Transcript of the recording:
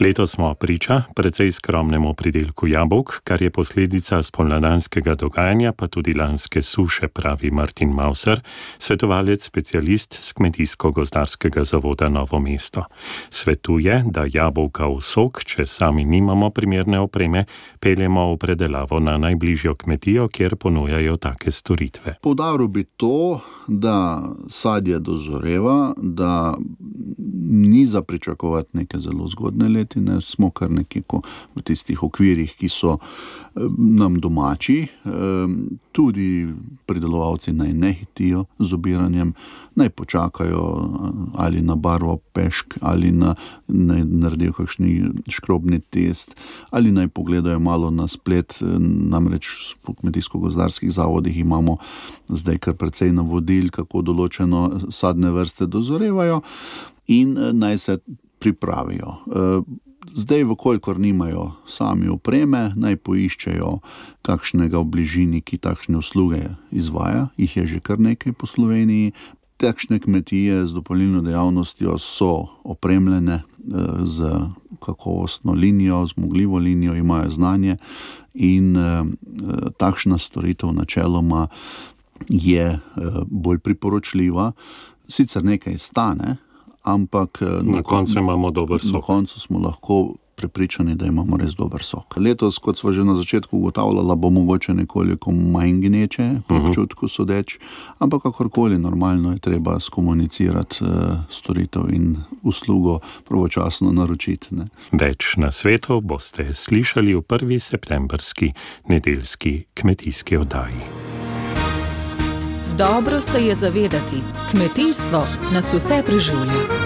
Letos smo priča precej skromnemu pridelku jabolk, kar je posledica spomladanskega dogajanja, pa tudi lanske suše, pravi Martin Mauser, svetovalec specialist z Kmetijsko-gozdarskega zavoda Novo mesto. Svetuje, da jabolka v sok, če sami nimamo primerne opreme, peljemo v predelavo na najbližjo kmetijo, kjer ponujajo take storitve. Podaril bi to, da sadje dozoreva, da ni za pričakovati neke zelo zgodne letine, smo kar nekako v tistih okvirih, ki so eh, nam domači. Eh, tudi pridelovalci naj ne hitijo z obiranjem, naj počakajo ali na barvo pešk, ali na, naj naredijo kakšni škrobni test, ali naj pogledajo malo na splet. Namreč po kmetijsko-gozdarskih zavodih imamo zdaj kar precej navodil, kako določeno sadne vrste dozorevajo in eh, naj se pripravijo. Eh, zdaj, vkolikor nimajo sami opreme, naj poiščejo kakšnega v bližini, ki takšne usluge izvaja, jih je že kar nekaj po Sloveniji. Takšne kmetije z dopolnilno dejavnostjo so opremljene eh, z kakovostno linijo, zmogljivo linijo, imajo znanje in takšna storitev načeloma je bolj priporočljiva. Sicer nekaj stane, ampak eh, na, na koncu imamo dober sok. Na koncu smo lahko prepričani, da imamo res dober sok. Letos, kot smo že na začetku ugotavljali, bo mogoče nekoliko manj gneče, po mhm. uh -huh. sodeč, ampak kakorkoli normalno je treba skomunicirati uh, storitev in uslugo pravočasno naročiti. Ne. Več na svetu boste slišali v prvi septembrski nedeljski kmetijski oddaji. Dobro se je zavedati, kmetijstvo nas vse preživlja.